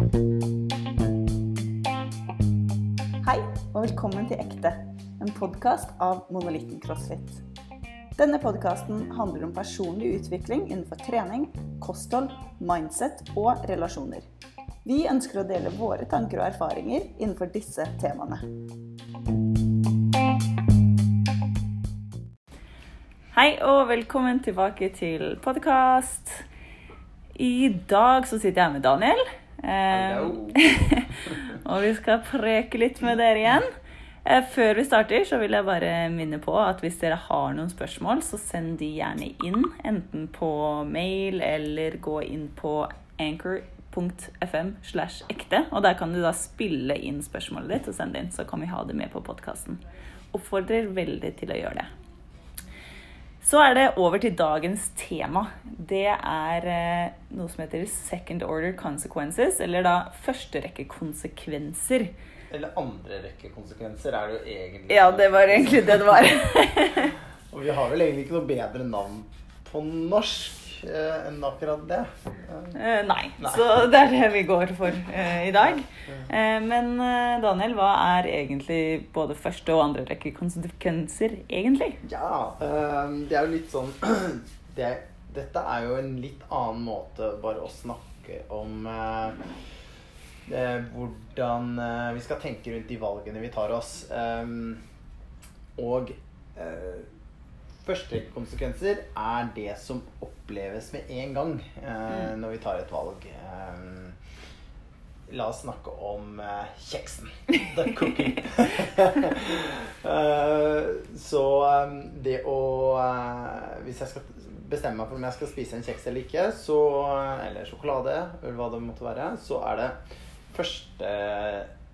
Hei, og velkommen til Ekte, en podkast av Monolitten CrossFit. Denne podkasten handler om personlig utvikling innenfor trening, kosthold, mindset og relasjoner. Vi ønsker å dele våre tanker og erfaringer innenfor disse temaene. Hei og velkommen tilbake til podkast. I dag så sitter jeg med Daniel. Eh, og vi skal preke litt med dere igjen. Eh, Før vi starter, så vil jeg bare minne på at hvis dere har noen spørsmål, så send de gjerne inn. Enten på mail eller gå inn på anchor.fm slash ekte. Og der kan du da spille inn spørsmålet ditt og sende inn, så kan vi ha det med på podkasten. Oppfordrer veldig til å gjøre det. Så er det over til dagens tema. Det er eh, noe som heter second order consequences, eller da førsterekkekonsekvenser. Eller andre rekke konsekvenser er det jo egentlig. Ja, det var egentlig det det var. Og vi har vel egentlig ikke noe bedre navn på norsk enn akkurat det. Eh, Nei, Nei. så det er det vi går for eh, i dag. Eh, men eh, Daniel, hva er egentlig både første og andre rekke konsekvenser, egentlig? Ja, eh, det er jo litt sånn det, Dette er jo en litt annen måte bare å snakke om eh, eh, hvordan eh, vi skal tenke rundt de valgene vi tar oss. Eh, og eh, Førstekonsekvenser er det som oppleves med en gang eh, når vi tar et valg. Eh, la oss snakke om eh, kjeksen. The cookie. Eh, så eh, det å eh, Hvis jeg skal bestemme meg for om jeg skal spise en kjeks eller ikke, så, eller sjokolade, eller hva det måtte være, så er det første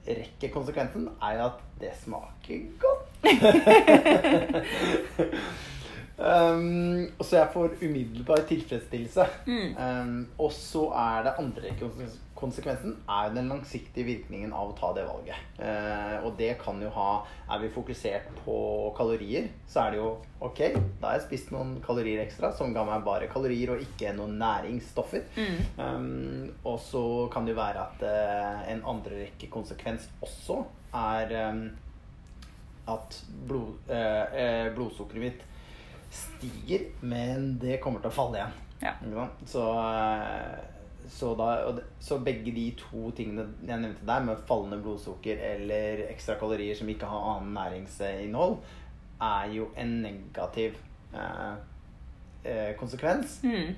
rekke konsekvensen er at det smaker godt. Um, og så jeg får umiddelbar tilfredsstillelse. Um, og så er det andre konsekvensen er den langsiktige virkningen av å ta det valget. Uh, og det kan jo ha Er vi fokusert på kalorier, så er det jo ok, da har jeg spist noen kalorier ekstra som ga meg bare kalorier og ikke noen næringsstoffer. Um, og så kan det jo være at uh, en andre rekke konsekvens også er at blod, uh, blodsukkeret mitt stiger, men det kommer til å falle igjen. Ja. Så, eh, så, da, så begge de to tingene jeg nevnte der, med fallende blodsukker eller ekstra kalorier som ikke har annen næringsinnhold, er jo en negativ eh, eh, konsekvens Mm.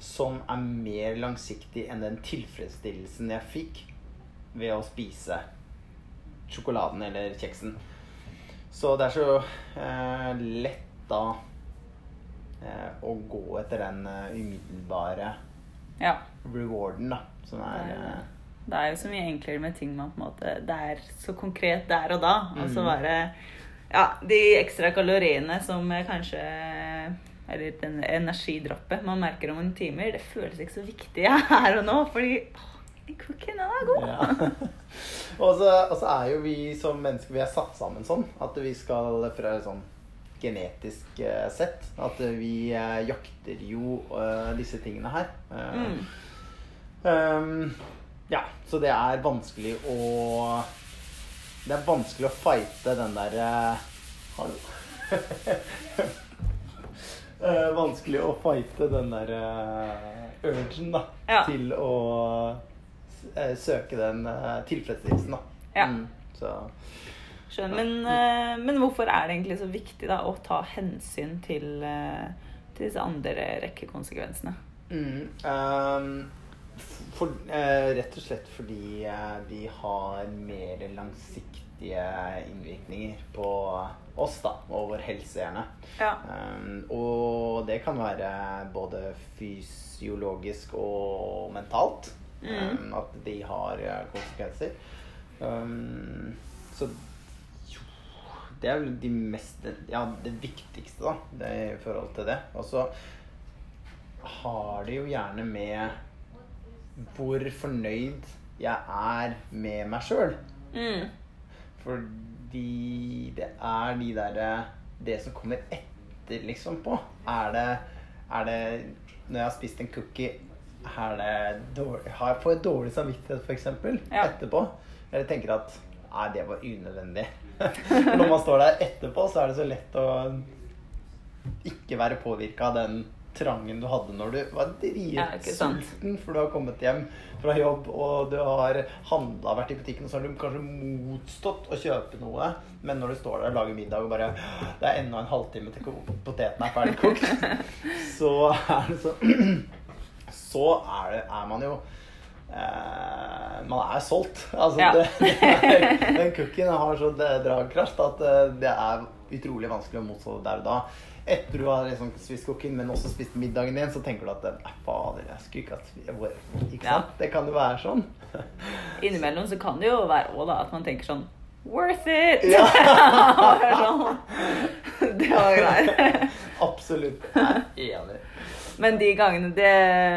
som er mer langsiktig enn den tilfredsstillelsen jeg fikk ved å spise sjokoladen eller kjeksen. Så det er så eh, lett da å gå etter den eh, umiddelbare Ja. rewarden, da. Som er Det er eh, jo så mye enklere med ting man på en måte Det er så konkret der og da. Og så Mhm. bare Ja, de ekstra kaloriene som eh, kanskje Eller den energidroppet man merker om en timer, det føles ikke så viktig her og nå. Fordi den er god. Ja. og så er jo vi som mennesker Vi er satt sammen sånn at vi skal fra sånn genetisk eh, sett At vi eh, jakter jo eh, disse tingene her. Mm. Um, ja, så det er vanskelig å Det er vanskelig å fighte den der eh, Hallo. Vanskelig å fighte den der eh, urgen da, Ja. til å søke den tilfredsstillelsen. Da. Ja. Mm, så Skjønner. Men, eh, men hvorfor er det egentlig så viktig da, å ta hensyn til, eh, til disse andre rekkekonsekvensene? mm, um, for, uh, Rett og slett fordi uh, de har mer langsiktige innvirkninger på oss da, og vår helse, gjerne. Ja. Um, og det kan være både fysiologisk og mentalt. Mm. Um, at de har konsekvenser. Så det er vel de mest Ja, det viktigste, da, det, i forhold til det. Og så har det jo gjerne med hvor fornøyd jeg er med meg sjøl. Mm. Fordi det er de derre Det som kommer etter, liksom, på. Er det, er det Når jeg har spist en cookie, er det dårlig, har jeg får jeg dårlig samvittighet f.eks. Ja. etterpå. Eller tenker at nei, det var unødvendig. Når man står der etterpå, så er det så lett å ikke være påvirka av den trangen du hadde når du var dritsulten for du har kommet hjem fra jobb og du har handla, vært i butikken, og så har du kanskje motstått å kjøpe noe, men når du står der og lager middag og bare Det er enda en halvtime til poteten er ferdig kokt, så er det så Så er, det, er man jo Man er solgt. Altså, ja. det, det den cookien har så dragkraft at eh, det er utrolig vanskelig å motstå der og da etter du har liksom spist kokken, men også spist middagen din, så tenker du at Nei, fader, jeg skulle ikke hatt Ikke sant? Ja. Det kan jo være sånn. Innimellom så kan det jo være òg, da, at man tenker sånn Worth it! Ja. sånn. det var greit. Absolutt. Jeg er enig. Men de gangene det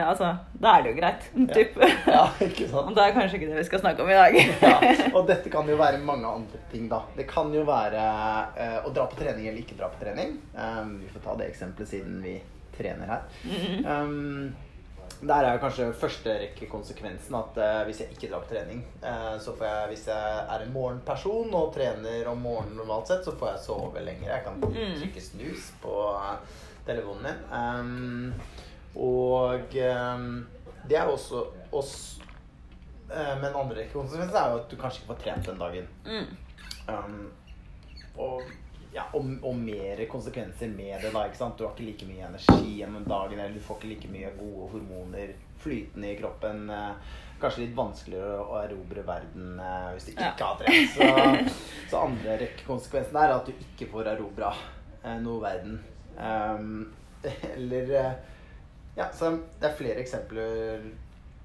Altså, da er det jo greit. Typ. Ja. ikke sant. Og da er kanskje ikke det vi skal snakke om i dag. ja, Og dette kan jo være mange andre ting, da. Det kan jo være uh, å dra på trening eller ikke dra på trening. Um, vi får ta det eksempelet siden vi trener her. Mm -hmm. um, der er kanskje første rekke konsekvensen at uh, hvis jeg ikke drar på trening, uh, så får jeg, hvis jeg er en morgenperson og trener om morgenen normalt sett, så får jeg sove lenger. Jeg kan mm. trykke snus på telefonen min. Um, og um, det er også oss uh, Men andre konsekvenser er jo at du kanskje ikke får trent den dagen. Mm. Um, og, ja, og, og, mer konsekvenser med det. da, ikke sant? Du har ikke like mye energi gjennom dagen, eller du får ikke like mye gode hormoner flytende i kroppen. Uh, kanskje litt vanskeligere å erobre verden uh, hvis du ikke ja. har trent. Så, så andre konsekvensen er at du ikke får erobra noe verden. Um, eller eh, Ja, så det er flere eksempler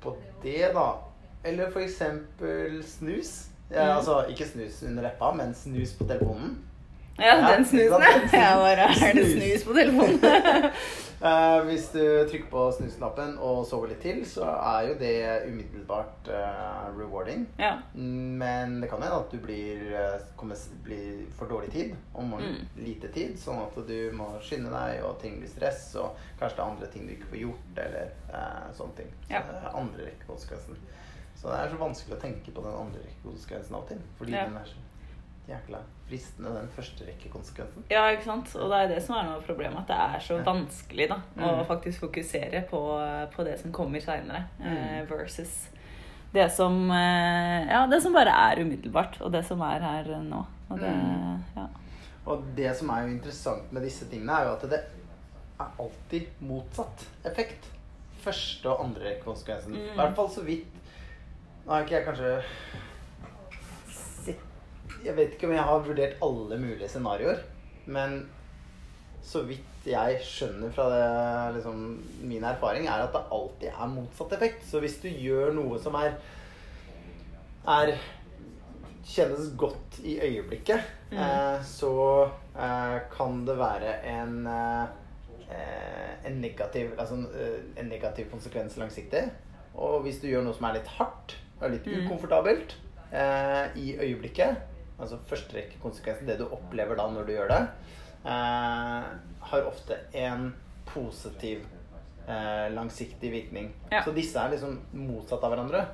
på det, da. Eller for eksempel snus. Ja, mm. Altså ikke snus under leppa, men snus på telefonen. Ja, den snusen, ja. Bare, er det snus på telefonen? uh, hvis du trykker på snusknappen og sover litt til, så er jo det umiddelbart uh, rewarding. Ja. Men det kan hende at du blir, uh, kommer, blir for dårlig tid, om mm. lite tid, sånn at du må skynde deg, og ting blir stress, og kanskje det er andre ting du ikke får gjort, eller sånne ting. Så ja. det er andre rekkekonsekvensen. Så det er så vanskelig å tenke på den andre rekkekonsekvensen av og fordi ja. den er så jækla fristende, den første rekkekonsekvensen. Ja, ikke sant. Og det er det som er noe av problemet, at det er så vanskelig da, mm. å faktisk fokusere på, på det som kommer seinere, mm. eh, versus det som, eh, ja, det som bare er umiddelbart, og det som er her nå. Og det, mm. ja. og det som er jo interessant med disse tingene, er jo at det er alltid motsatt effekt. Første og andre konsekvensen. I hvert fall så vidt Nå har ikke jeg kanskje jeg vet ikke om jeg har vurdert alle mulige scenarioer, men så vidt jeg skjønner fra det, liksom, min erfaring, er at det alltid er motsatt effekt. Så hvis du gjør noe som er, er kjennes godt i øyeblikket, mm. eh, så eh, kan det være en, eh, en, negativ, altså, eh, en negativ konsekvens langsiktig. Og hvis du gjør noe som er litt hardt og litt mm. ukomfortabelt eh, i øyeblikket, altså førsterekkekonsekvensen, det du opplever da når du gjør det, eh, har ofte en positiv eh, langsiktig virkning. Ja. Så disse er liksom motsatt av hverandre.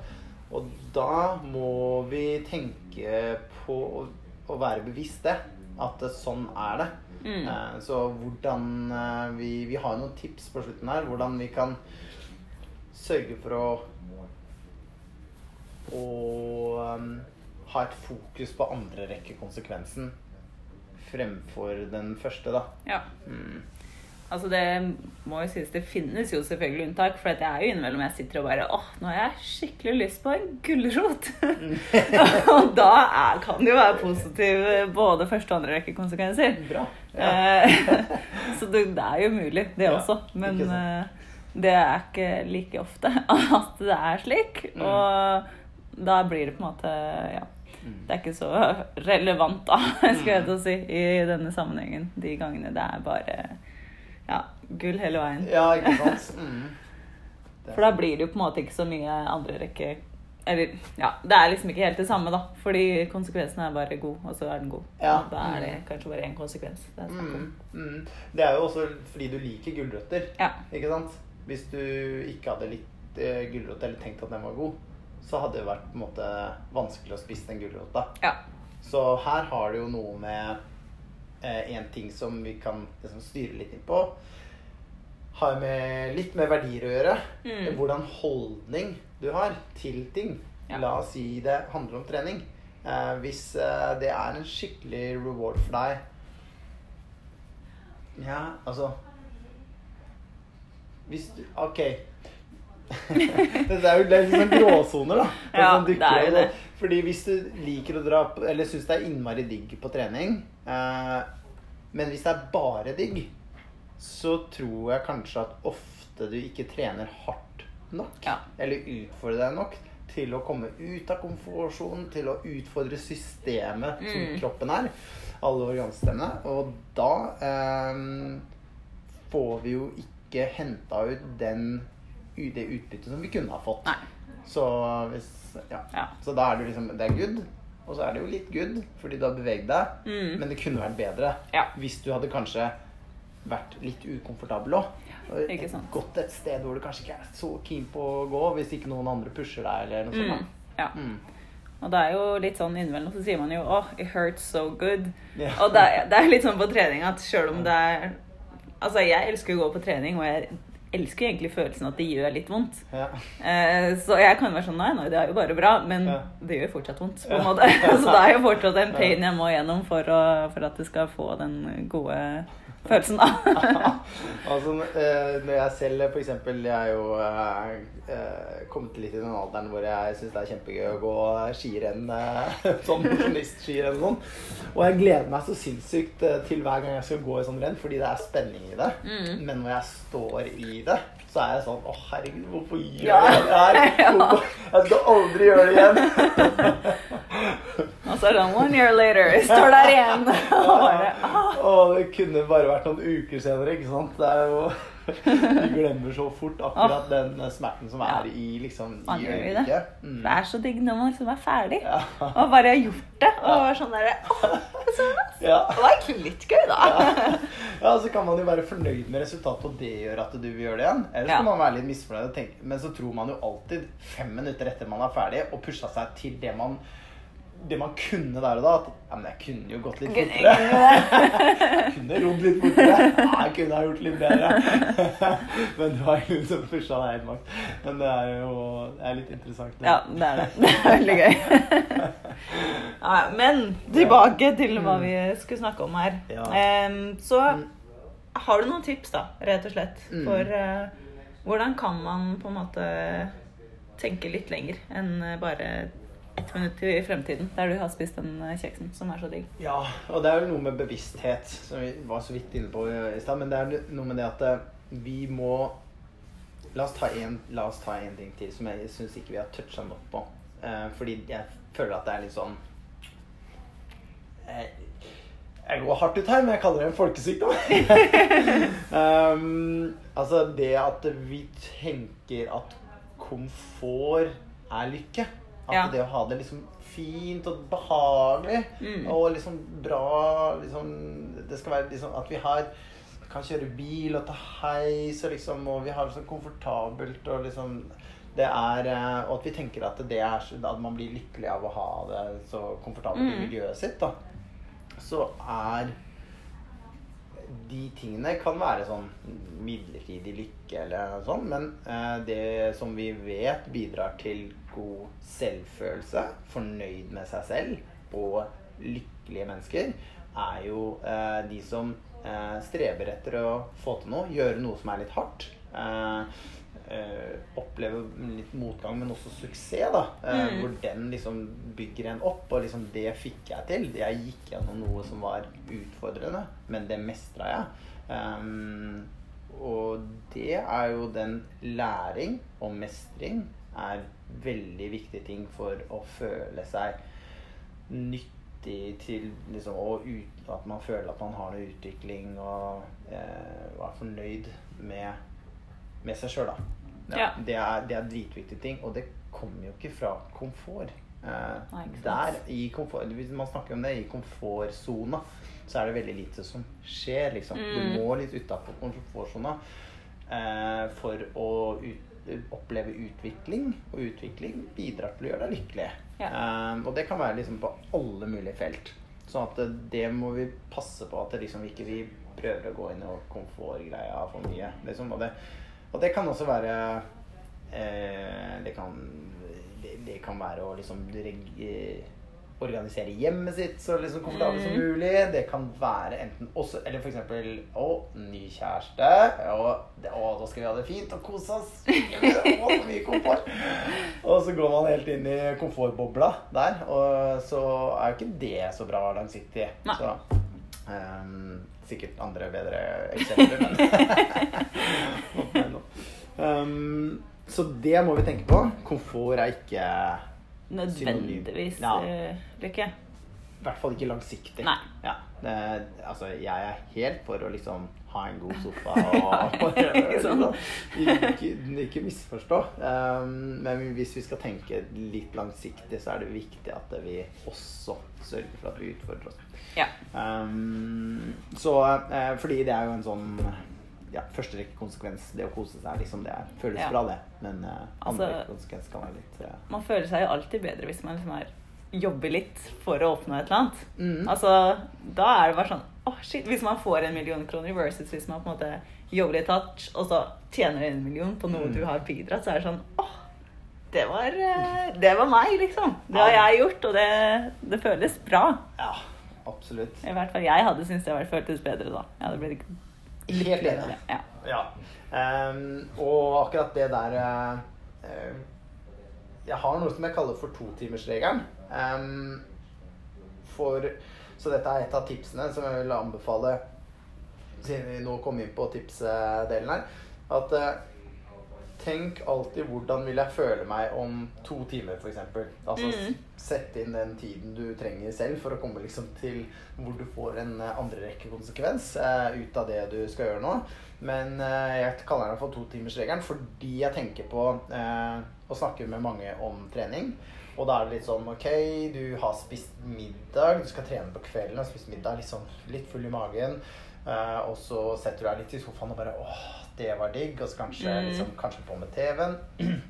Og da må vi tenke på å, å være bevisste at sånn er det. Mm. Eh, så hvordan eh, vi, vi har noen tips på slutten her. Hvordan vi kan sørge for å, og um, ha et fokus på andre rekke konsekvensen fremfor den første, da. Ja. Mm. Altså det må jo sies, det finnes jo selvfølgelig unntak. For det er jo innimellom jeg sitter og bare åh, nå har jeg skikkelig lyst på en gulrot. og da er, kan det jo være positiv både første og andre rekke konsekvenser. Bra. Ja. Eh, så det, det, er jo mulig, det ja, også. Men eh, det er ikke like ofte at det er slik. Mm. Og da blir det på en måte ja, det er ikke så relevant, da, skal jeg til å si, i denne sammenhengen. De gangene det er bare ja, gull hele veien. Ja, ikke sant? Mm. For da blir det jo på en måte ikke så mye andre rekke Eller ja, det er liksom ikke helt det samme, da. Fordi konsekvensen er bare god, og så er den god. Ja. Da er det mm. kanskje bare én konsekvens. Det er, mm. Mm. det er jo også fordi du liker gulrøtter, ja. ikke sant? Hvis du ikke hadde litt uh, gulrot eller tenkt at den var god, så hadde det vært på en måte vanskelig å spise den gulrota. Ja. Så her har det jo noe med eh, en ting som vi kan liksom, styre litt inn på. Har med litt med verdier å gjøre. Mm. Hvordan holdning du har til ting. Ja. La oss si det handler om trening. Eh, hvis eh, det er en skikkelig reward for deg Ja, altså Hvis du Ok. Det er jo det er liksom gråsoner, da. Ja, det er jo det. Fordi hvis du liker å dra på Eller syns det er innmari digg på trening eh, Men hvis det er bare digg, så tror jeg kanskje at ofte du ikke trener hardt nok. Ja. Eller utfordrer deg nok til å komme ut av komfortsonen, til å utfordre systemet som Mm. kroppen er. Alle organsystemene. Og da eh, får vi jo ikke henta ut den, det utbyttet som vi kunne ha fått. Så hvis ja. Ja. Så da er det liksom Det er good. Og så er det jo litt good, fordi du har beveget deg. Mm. Men det kunne vært bedre Ja. hvis du hadde kanskje vært litt ukomfortabel òg. sant. Gått et sted hvor du kanskje ikke er så keen på å gå, hvis ikke noen andre pusher deg, eller noe Mm. sånt. Ja. Mm. Og det er jo litt sånn innimellom så sier man jo åh, it hurts so good. Yeah. Og det er, det er litt sånn på trening at sjøl om det er Altså, jeg elsker å gå på trening, og jeg elsker egentlig følelsen at det gjør litt vondt. Ja. Eh, så jeg kan være sånn Nei, nei, det er jo bare bra. Men Ja. det gjør fortsatt vondt, på en måte. så det er jo fortsatt en pain jeg må gjennom for, å, for at du skal få den gode følelsen, da. altså, eh, når jeg selv eksempel, Jeg er jo eh, eh, kommet litt i den alderen hvor jeg syns det er kjempegøy å gå skirenn. Eh, sånn mosjonistskirenn og sånn. Og jeg gleder meg så sinnssykt til hver gang jeg skal gå i sånn renn, fordi det er spenning i det. Mm. Men når jeg står i det, så er jeg sånn Å, herregud, hvorfor gjør jeg det her? Jeg skal aldri gjøre det igjen. Og så er det sånn One year later, står der igjen. Og bare, ah. Og det kunne bare vært noen uker senere, ikke sant? Det er jo Vi glemmer så fort akkurat den smerten som er i liksom Man i gjør jo det. Mm. Det er så digg når man liksom er ferdig. Ja. Og bare har gjort det. Og ja. sånn derre. Ja. Det var egentlig litt gøy, da. ja, så kan man jo være fornøyd med resultatet, og det gjør at du vil gjøre det igjen. Eller så Ja. kan man være litt misfornøyd, og tenke, men så tror man jo alltid fem minutter etter man er ferdig, og pusha seg til det man det man kunne der og da. At ja, men jeg kunne jo gått litt fortere. Jeg kunne rodd litt fortere. Ja, jeg kunne ha gjort litt bedre. Men det var hun som pusha deg helt makt. Men det er jo det er litt interessant. det. Ja, det er det. Det er veldig gøy. Ja, men tilbake til hva vi skulle snakke om her. Så har du noen tips, da, rett og slett, Mm. for eh, hvordan kan man på en måte tenke litt lenger enn bare ett minutt i fremtiden, der du har spist den eh, kjeksen som er så digg? Ja, og det er jo noe med bevissthet, som vi var så vidt inne på i stad. Men det er noe med det at eh, vi må La oss ta en, oss ta en ting til som jeg syns ikke vi har toucha nok på. Eh, fordi jeg føler at det er litt sånn eh, Jeg går hardt ut her, men jeg kaller det en folkesykdom. um, altså det at vi tenker at komfort er lykke. At Ja. det å ha det liksom fint og behagelig Mm. og liksom bra liksom, Det skal være liksom at vi har kan kjøre bil og ta heis og liksom Og vi har det så komfortabelt og liksom det er, eh, Og at vi tenker at det er at man blir lykkelig av å ha det så komfortabelt i Mm. miljøet sitt. da Så er de tingene kan være sånn midlertidig lykke eller noe sånt, men eh, det som vi vet bidrar til god selvfølelse, fornøyd med seg selv og lykkelige mennesker, er jo eh, de som eh, streber etter å få til noe, gjøre noe som er litt hardt. Eh, eh, oppleve litt motgang, men også suksess, da. Eh, Mm. Hvor den liksom bygger en opp, og liksom det fikk jeg til. Jeg gikk gjennom noe som var utfordrende, men det mestra jeg. Um, og det er jo den læring og mestring er veldig viktige ting for å føle seg nyttig til liksom, ut, at man føler at man har noe utvikling og eh, er fornøyd med, med seg sjøl, da. Ja. Det, er, det er dritviktige ting, og det kommer jo ikke fra komfort. Eh, Nei, der, i komfort, Hvis man snakker om det i komfortsona, så er det veldig lite som skjer, liksom. Mm. Du må litt utafor komfortsona eh, for å ut, oppleve utvikling, og utvikling bidrar til å gjøre deg lykkelig. Ja. Um, og det kan være liksom på alle mulige felt. Sånn at det, det må vi passe på at liksom ikke vi prøver å gå inn i komfortgreia for mye. Liksom. Og, det, og det kan også være eh, det, kan, det, det, kan være å liksom reg, organisere hjemmet sitt så liksom komfortabelt som Mm. mulig. Det kan være enten også Eller eksempel Å, ny kjæreste. Og, å, da skal vi ha det fint og kose oss. Å, så mye komfort. Og så går man helt inn i komfortbobla der. Og så er jo ikke det så bra langsiktig. Så um, sikkert andre bedre eksempler, men um, Så det må vi tenke på. Komfort er ikke Nødvendigvis Ja. eh, lykke. i hvert fall ikke langsiktig. Nei. Ja, det, altså, jeg er helt for å liksom ha en god sofa og, og Ikke ikke, ikke misforstå. Um, men hvis vi skal tenke litt langsiktig, så er det viktig at vi også sørger for at vi utfordrer oss. Ja. Um, så uh, fordi det er jo en sånn ja, første rekke konsekvens. Det å kose seg, liksom, det føles Ja. bra, det. Men uh, andre Altså- konsekvens kan være litt uh... Man føler seg jo alltid bedre hvis man liksom er, jobber litt for å oppnå et eller annet. mm. Altså, da er det bare sånn Åh, shit, Hvis man får en million kroner versus hvis man på en måte jobber litt hardt, og så tjener du en million på noe Mm. du har bidratt, så er det sånn Åh, det var, eh, det var meg, liksom. Det har jeg gjort, og det, det føles bra. Ja, absolutt. I hvert fall jeg hadde syntes det føltes bedre da. Jeg hadde blitt Helt enig. Ja. Ja. Um, og akkurat det der eh, eh, Jeg har noe som jeg kaller for totimersregelen. Um, for Så dette er et av tipsene som jeg vil anbefale, siden vi nå kom inn på tipsdelen her, at eh, Tenk alltid hvordan vil jeg føle meg om to timer, f.eks. Altså Mm. sette inn den tiden du trenger selv for å komme liksom til hvor du får en eh, andrerekkekonsekvens eh, ut av det du skal gjøre nå. Men eh, jeg kaller den for totimersregelen fordi jeg tenker på eh, å snakke med mange om trening. Og da er det litt sånn ok, du har spist middag, du skal trene på kvelden og spist middag, litt sånn litt full i magen. Eh, og så setter du deg litt i sofaen og bare åh, det var digg. Og så kanskje, Mm. liksom, kanskje på med TV-en.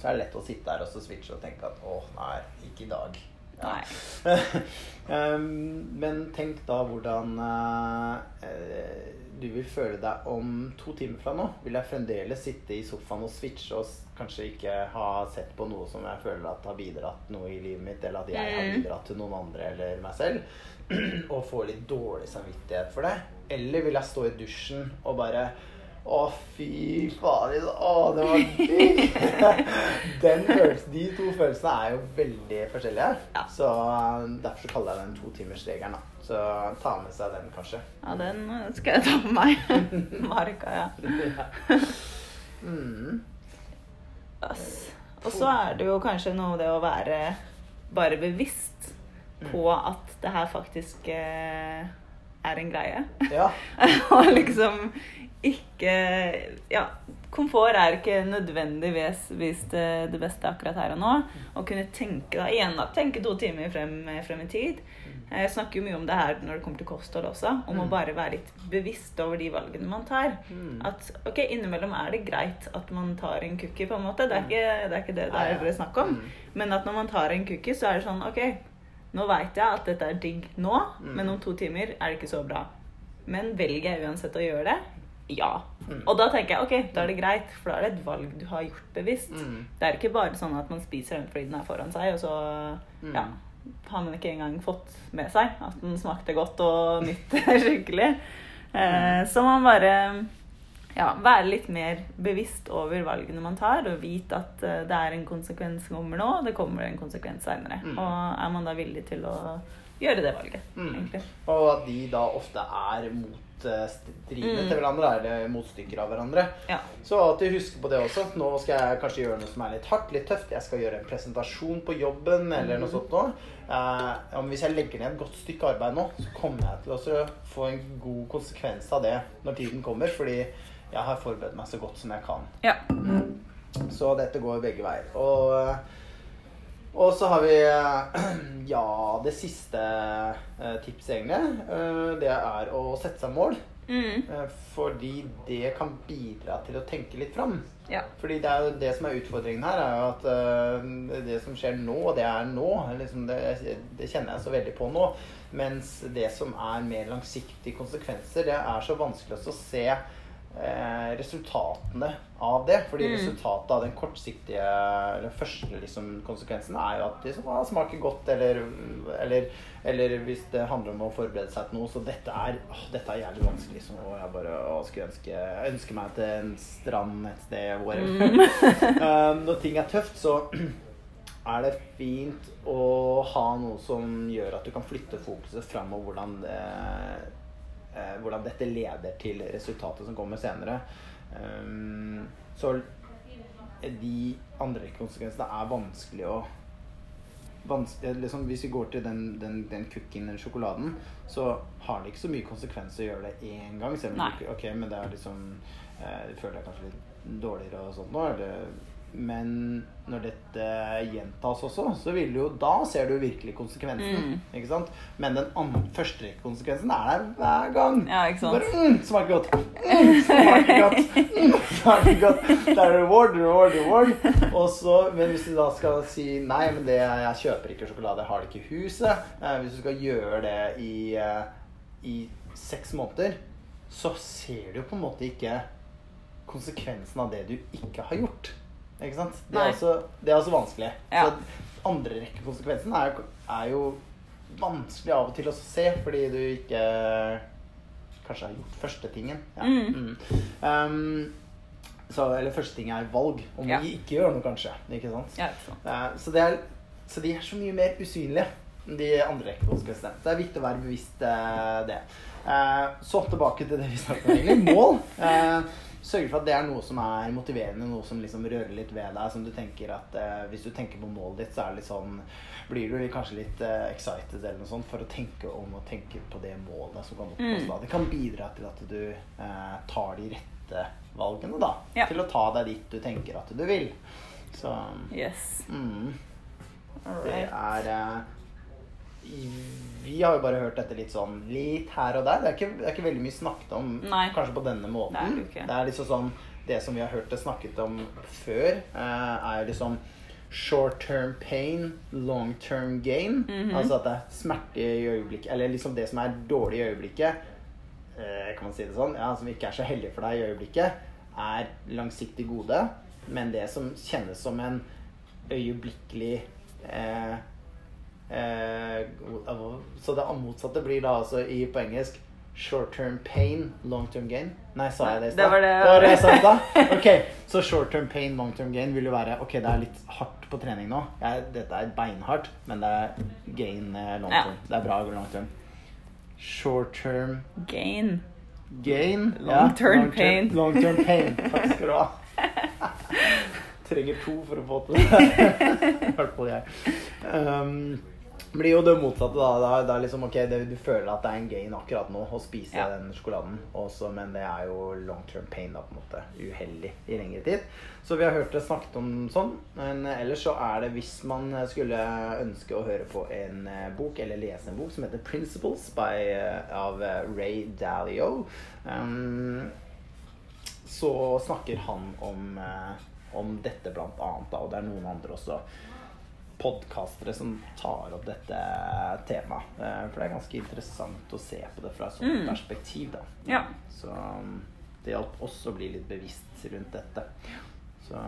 Så er det lett å sitte der og så switche og tenke at åh, nei, ikke i dag. Ja. Nei. um, men tenk da hvordan eh, du vil føle deg om to timer fra nå. Vil jeg fremdeles sitte i sofaen og switche og kanskje ikke ha sett på noe som jeg føler at har bidratt noe i livet mitt, eller at jeg har Mm. bidratt til noen andre eller meg selv, og få litt dårlig samvittighet for det? Eller vil jeg stå i dusjen og bare å, fy faen. Å, det var digg! De to følelsene er jo veldig forskjellige. Ja. Så uh, derfor så kaller jeg den totimersregelen. Så ta med seg den, kanskje. Ja, den eh, skal jeg ta med meg. Marka, ja. Mm. Ass. Og så er det jo kanskje noe det å være bare bevisst på at det her faktisk eh, er en greie. Ja. Og liksom ikke Ja, komfort er ikke nødvendigvis det, det beste akkurat her og nå. Å kunne tenke da, igjen da, tenke to timer frem, frem i tid. Jeg snakker jo mye om det her når det kommer til kosthold også. Om å Mm. bare være litt bevisst over de valgene man tar. Mm. At ok, innimellom er det greit at man tar en cookie, på en måte. Det er ikke det er ikke det, det er snakk om. Mm. Men at når man tar en cookie, så er det sånn Ok, nå veit jeg at dette er digg nå, Mm. men om to timer er det ikke så bra. Men velger jeg uansett å gjøre det? Ja. Mm. Og da tenker jeg ok, da er det greit, for da er det et valg du har gjort bevisst. Mm. Det er ikke bare sånn at man spiser den fordi den er foran seg, og så Mm. ja, har man ikke engang fått med seg at den smakte godt og nytt skikkelig. Eh, så man bare ja, være litt mer bevisst over valgene man tar, og vite at eh, det er en konsekvens som kommer nå, og det kommer en konsekvens seinere. Mm. Og er man da villig til å gjøre det valget, Mm. egentlig. Og at de da ofte er motstridende Mm. til hverandre, eller motstykker av hverandre. Ja. Så at du husker på det også. Nå skal jeg kanskje gjøre noe som er litt hardt, litt tøft. Jeg skal gjøre en presentasjon på jobben eller noe Mhm. sånt nå. Eh, hvis jeg legger ned et godt stykke arbeid nå, så kommer jeg til å få en god konsekvens av det når tiden kommer. Fordi jeg har forberedt meg så godt som jeg kan. ja. Så dette går begge veier. Og, eh, og så har vi eh, ja, det siste eh, tipset, egentlig. Det er å sette seg mål. Mm. Fordi det kan bidra til å tenke litt fram. Ja. Fordi det er jo det som er utfordringen her, er jo at det som skjer nå, det er nå. Liksom det, det, kjenner jeg så veldig på nå. Mens det som er mer langsiktige konsekvenser, det er så vanskelig å se eh, resultatene av det. Fordi mm. resultatet av den kortsiktige eller første liksom, konsekvensen er jo at det liksom, ah, smaker godt, eller, eller, eller, hvis det handler om å forberede seg til noe. Så dette er, åh, dette er jævlig vanskelig. Liksom, og jeg bare å, skulle ønske, ønske meg til en strand et sted, whatever. Mm. um, når ting er tøft, så er det fint å ha noe som gjør at du kan flytte fokuset fram, og hvordan det eh, hvordan dette leder til resultatet som kommer senere. Um, så de andre konsekvensene er vanskelig å vanskelig, eh, liksom, Hvis vi går til den, den, den cookien eller sjokoladen, så har det ikke så mye konsekvenser å gjøre det én gang. Selv om du, ok, men det er liksom eh, føler jeg kanskje litt dårligere og sånt nå. Eller men når dette gjentas også, så vil jo Da ser du virkelig konsekvensen. Mm. Ikke sant? Men den første konsekvensen er der hver gang. Ja, ikke sant? Bare, mm, smaker godt. Mm, smaker godt. Mm, smaker godt. Det er reward, reward, reward. Også, men hvis du da skal si nei, men det, jeg kjøper ikke sjokolade, jeg har det ikke i huset eh, Hvis du skal gjøre det i, eh, i seks måneder, så ser du på en måte ikke konsekvensen av det du ikke har gjort. Ikke sant? Det er, også, det er også, vanskelig. Ja. Så andre rekkekonsekvensen er, er jo vanskelig av og til å se, fordi du ikke kanskje har gjort første tingen. Ja. Mm. Mm. Um, så, eller første ting er valg om ja. vi ikke gjør noe, kanskje. Ikke sant? Ja, uh, så, er, så, de er så mye mer usynlige, de andre rekkekonsekvensene. Det er viktig å være bevisst uh, det. Uh, så tilbake til det vi snakket om, egentlig. Mål. Uh, sørge for at det er noe som er motiverende, noe som liksom rører litt ved deg. Som du tenker at eh, Hvis du tenker på målet ditt, så er det litt sånn Blir du kanskje litt eh, excited eller noe sånt for å tenke om å tenke på det målet som kan oppnås. da. Det kan bidra til at du eh, tar de rette valgene, da. Ja. Til å ta deg dit du tenker at du vil. Så yes. mm, Det er eh, vi har jo bare hørt dette litt sånn litt her og der. Det er ikke, det er ikke veldig mye snakket om Nei. kanskje på denne måten. Det er, det er liksom sånn Det som vi har hørt det snakket om før, er er liksom short term pain, long term gain. Mm -hmm. Altså at det er smerte i øyeblikket, eller liksom det som er dårlig i øyeblikket, eh, kan man si det sånn, ja, som ikke er så heldig for deg i øyeblikket, er langsiktig gode. Men det som kjennes som en øyeblikkelig eh, Eh, så det motsatte blir da altså i, på engelsk short term pain, long term gain. Nei, sa jeg det i stad? Det var det, det, var det jeg sa i. Ok, så short term pain, long term gain vil jo være Ok, det er litt hardt på trening nå. Jeg, dette er beinhardt, men det er gain eh, long term. Ja. Det er bra long term. Short term Gain. Gain. Long term ja, pain. Long term pain. Takk skal du ha. Trenger to for å få til det. I hvert fall jeg. Um, blir jo det motsatte, da. Det er liksom, ok, det, Du føler at det er en gain akkurat nå å spise ja. den sjokoladen, også, men det er jo long term pain, da, på en måte. Uheldig i lengre tid. Så vi har hørt det snakket om sånn. Men ellers så er det hvis man skulle ønske å høre på en eh, bok, eller lese en bok, som heter 'Principles' by, eh, av eh, Ray Dalio, um, så snakker han om, om dette blant annet, da, og det er noen andre også podkastere som tar opp dette temaet. Eh, for det er ganske interessant å se på det fra et sånt mm. perspektiv. Da. Ja. Så um, det hjalp oss å bli litt bevisst rundt dette. Så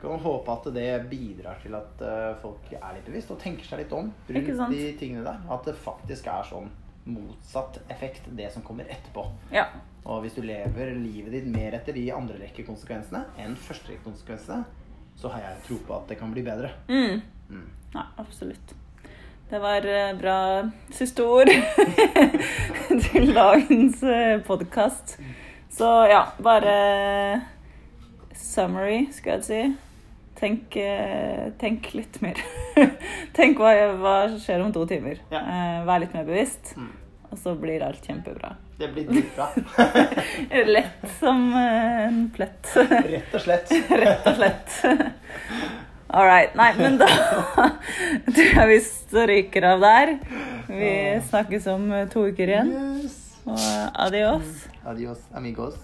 kan håpe at det bidrar til at uh, folk er litt bevisst og tenker seg litt om rundt de tingene der. At det faktisk er sånn motsatt effekt, det som kommer etterpå. Ja. Og hvis du lever livet ditt mer etter de andre rekke konsekvensene enn første rekke konsekvensene, så har jeg tro på at det kan bli bedre. Mm. Mm. Nei, absolutt. Det var eh, bra siste ord til dagens eh, podkast. Så ja, bare summary, skal jeg si. Tenk, eh, tenk litt mer. tenk hva, hva, skjer om to timer. Ja. Vær litt mer bevisst, mm. og så blir alt kjempebra. Det blir dritbra. Lett som en plett. Rett og slett. Rett og slett. All right. Nei, men da tror jeg vi stryker av der. Vi snakkes om eh, to uker igjen. Yes. Og eh, adios. Adios, amigos.